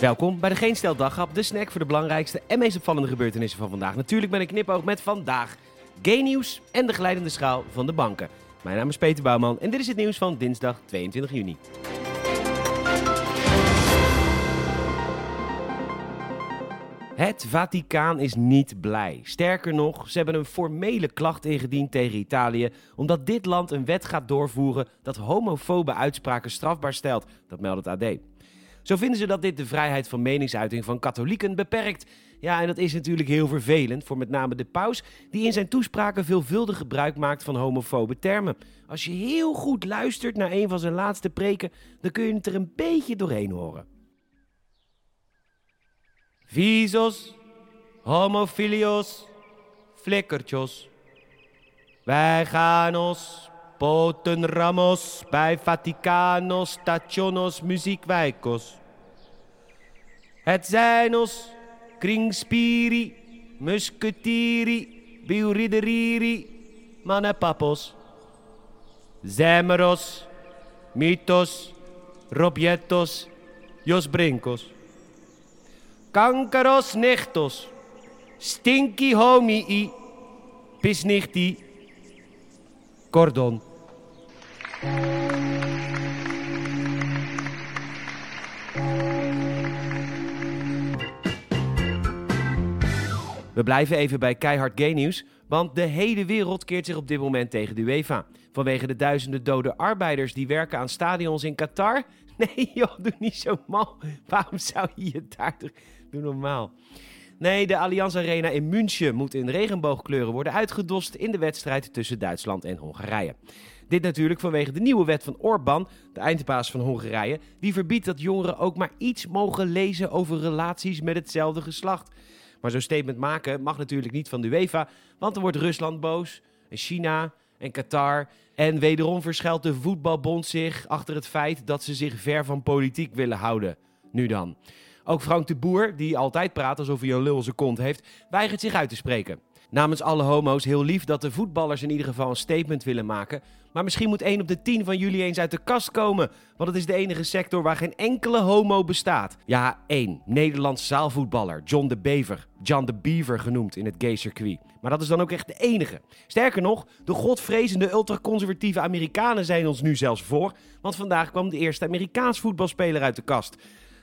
Welkom bij de Geen Stel de snack voor de belangrijkste en meest opvallende gebeurtenissen van vandaag. Natuurlijk ben ik knipoog met vandaag gay nieuws en de glijdende schaal van de banken. Mijn naam is Peter Bouwman en dit is het nieuws van dinsdag 22 juni. Het Vaticaan is niet blij. Sterker nog, ze hebben een formele klacht ingediend tegen Italië, omdat dit land een wet gaat doorvoeren dat homofobe uitspraken strafbaar stelt. Dat meldt het AD. Zo vinden ze dat dit de vrijheid van meningsuiting van katholieken beperkt. Ja, en dat is natuurlijk heel vervelend voor met name de paus, die in zijn toespraken veelvuldig gebruik maakt van homofobe termen. Als je heel goed luistert naar een van zijn laatste preken, dan kun je het er een beetje doorheen horen. Visos, homofilios, flikkertjes. Wij gaan ons poten ramos bij Vaticanos stationos muziekwijkos. Het zijn ons kringspiri, musketieri, biurideriri, manepapos. Zemeros, mitos, robietos, jos brincos. Kankeros nichtos, stinky homii, pisnichti, cordon. We blijven even bij keihard gay nieuws, want de hele wereld keert zich op dit moment tegen de UEFA. Vanwege de duizenden dode arbeiders die werken aan stadions in Qatar. Nee joh, doe niet zo mal. Waarom zou je je daar. Doe normaal. Nee, de Allianz Arena in München moet in regenboogkleuren worden uitgedost in de wedstrijd tussen Duitsland en Hongarije. Dit natuurlijk vanwege de nieuwe wet van Orbán, de eindbaas van Hongarije, die verbiedt dat jongeren ook maar iets mogen lezen over relaties met hetzelfde geslacht. Maar zo'n statement maken mag natuurlijk niet van de UEFA, want dan wordt Rusland boos, en China en Qatar. En wederom verschuilt de voetbalbond zich achter het feit dat ze zich ver van politiek willen houden. Nu dan. Ook Frank de Boer, die altijd praat alsof hij een lul zijn kont heeft, weigert zich uit te spreken. Namens alle homo's heel lief dat de voetballers in ieder geval een statement willen maken. Maar misschien moet 1 op de 10 van jullie eens uit de kast komen. Want het is de enige sector waar geen enkele homo bestaat. Ja, één. Nederlands zaalvoetballer. John de Bever. John de Beaver genoemd in het gay circuit. Maar dat is dan ook echt de enige. Sterker nog, de godvrezende ultraconservatieve Amerikanen zijn ons nu zelfs voor. Want vandaag kwam de eerste Amerikaans voetbalspeler uit de kast.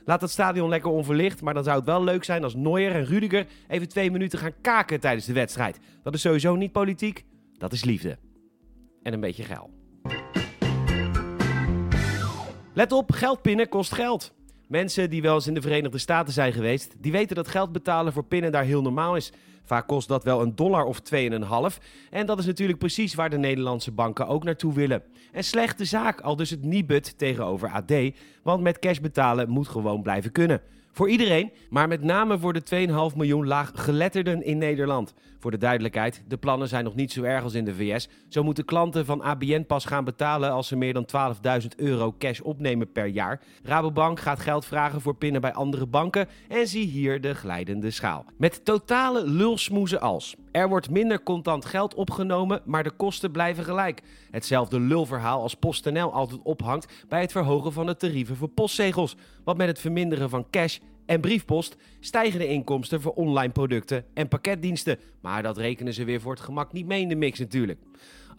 Laat het stadion lekker onverlicht, maar dan zou het wel leuk zijn als Neuer en Rudiger even twee minuten gaan kaken tijdens de wedstrijd. Dat is sowieso niet politiek, dat is liefde. En een beetje geil. Let op, geld pinnen kost geld. Mensen die wel eens in de Verenigde Staten zijn geweest, die weten dat geld betalen voor pinnen daar heel normaal is. Vaak kost dat wel een dollar of 2,5. En dat is natuurlijk precies waar de Nederlandse banken ook naartoe willen. En slechte zaak, al dus het Nibud tegenover AD. Want met cash betalen moet gewoon blijven kunnen. Voor iedereen, maar met name voor de 2,5 miljoen laaggeletterden in Nederland. Voor de duidelijkheid, de plannen zijn nog niet zo erg als in de VS. Zo moeten klanten van ABN pas gaan betalen als ze meer dan 12.000 euro cash opnemen per jaar. Rabobank gaat geld vragen voor pinnen bij andere banken en zie hier de glijdende schaal. Met totale lulsmoezen als. Er wordt minder contant geld opgenomen, maar de kosten blijven gelijk. Hetzelfde lulverhaal als PostNL altijd ophangt bij het verhogen van de tarieven voor postzegels. Want met het verminderen van cash en briefpost stijgen de inkomsten voor online producten en pakketdiensten. Maar dat rekenen ze weer voor het gemak niet mee in de mix natuurlijk.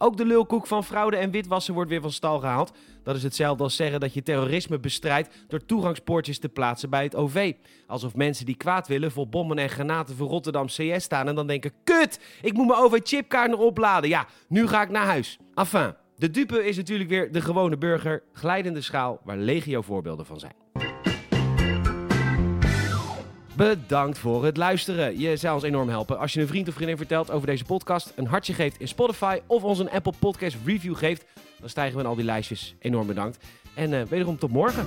Ook de lulkoek van fraude en witwassen wordt weer van stal gehaald. Dat is hetzelfde als zeggen dat je terrorisme bestrijdt door toegangspoortjes te plaatsen bij het OV. Alsof mensen die kwaad willen vol bommen en granaten voor Rotterdam CS staan en dan denken: kut, ik moet mijn OV-chipkaart nog opladen. Ja, nu ga ik naar huis. Enfin, de dupe is natuurlijk weer de gewone burger, glijdende schaal waar legio voorbeelden van zijn. Bedankt voor het luisteren. Je zou ons enorm helpen als je een vriend of vriendin vertelt over deze podcast, een hartje geeft in Spotify of ons een Apple Podcast review geeft. Dan stijgen we in al die lijstjes. Enorm bedankt. En uh, wederom tot morgen.